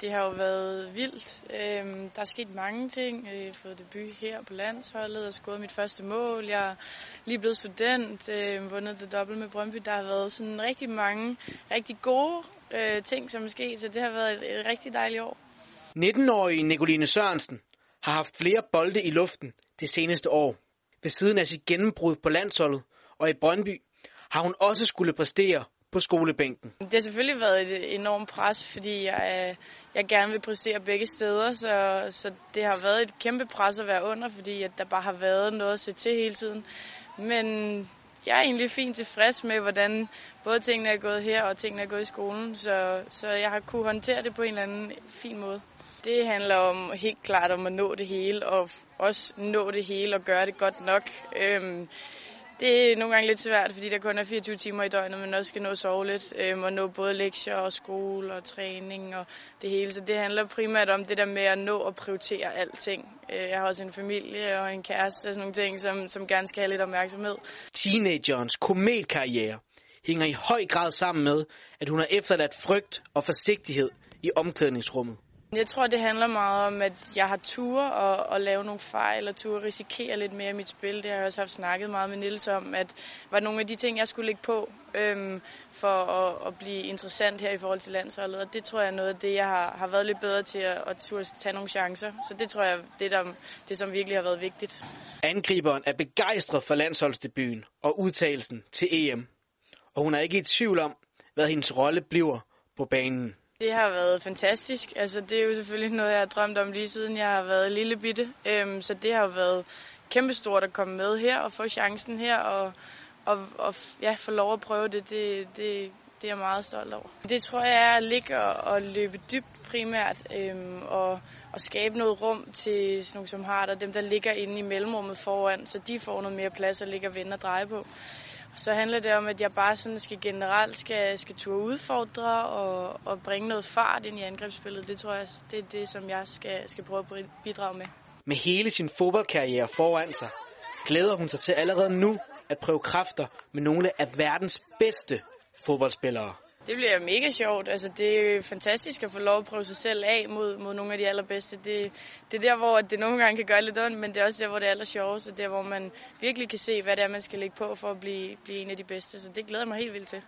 Det har jo været vildt. Øhm, der er sket mange ting. Øh, jeg har fået debut her på landsholdet og scoret mit første mål. Jeg er lige blevet student, øh, vundet det dobbelt med Brøndby. Der har været sådan rigtig mange rigtig gode øh, ting, som måske, så det har været et, et rigtig dejligt år. 19-årige Nicoline Sørensen har haft flere bolde i luften det seneste år. Ved siden af sit gennembrud på landsholdet og i Brøndby har hun også skulle præstere på skolebænken. Det har selvfølgelig været et enormt pres, fordi jeg, jeg gerne vil præstere begge steder, så, så det har været et kæmpe pres at være under, fordi at der bare har været noget at se til hele tiden. Men jeg er egentlig fint tilfreds med, hvordan både tingene er gået her og tingene er gået i skolen, så, så jeg har kunne håndtere det på en eller anden fin måde. Det handler om helt klart om at nå det hele, og også nå det hele og gøre det godt nok. Øhm, det er nogle gange lidt svært, fordi der kun er 24 timer i døgnet, men også skal nå sove lidt, øhm, og nå både lektier og skole og træning og det hele. Så det handler primært om det der med at nå at prioritere alting. Øh, jeg har også en familie og en kæreste og sådan nogle ting, som, som gerne skal have lidt opmærksomhed. Teenagerens kometkarriere hænger i høj grad sammen med, at hun har efterladt frygt og forsigtighed i omklædningsrummet. Jeg tror, det handler meget om, at jeg har tur og, og lave nogle fejl og tur risikere lidt mere i mit spil. Det har jeg også haft snakket meget med Nils om, at var nogle af de ting, jeg skulle lægge på øhm, for at, at blive interessant her i forhold til landsholdet. Og det tror jeg er noget af det, jeg har, har været lidt bedre til at, at turde tage nogle chancer. Så det tror jeg, det er det, som virkelig har været vigtigt. Angriberen er begejstret for landsholdsdebuten og udtagelsen til EM. Og hun er ikke i tvivl om, hvad hendes rolle bliver på banen. Det har været fantastisk. Altså, det er jo selvfølgelig noget, jeg har drømt om lige siden jeg har været lille bitte. Øhm, så det har jo været kæmpestort at komme med her og få chancen her og, og, og ja, få lov at prøve det. Det, det, det er jeg meget stolt over. Det tror jeg er at ligge og løbe dybt primært øhm, og, og skabe noget rum til sådan nogle som har der, dem der ligger inde i mellemrummet foran, så de får noget mere plads at ligge og vende og dreje på. Så handler det om, at jeg bare sådan skal generelt skal, skal turde udfordre og, og bringe noget fart ind i angrebsspillet. Det tror jeg, det er det, som jeg skal, skal prøve at bidrage med. Med hele sin fodboldkarriere foran sig, glæder hun sig til allerede nu at prøve kræfter med nogle af verdens bedste fodboldspillere. Det bliver mega sjovt. Altså, det er fantastisk at få lov at prøve sig selv af mod, mod nogle af de allerbedste. Det, det er der, hvor det nogle gange kan gøre lidt ondt, men det er også der, hvor det er aller sjovest. Det er der, hvor man virkelig kan se, hvad det er, man skal lægge på for at blive, blive en af de bedste. Så det glæder jeg mig helt vildt til.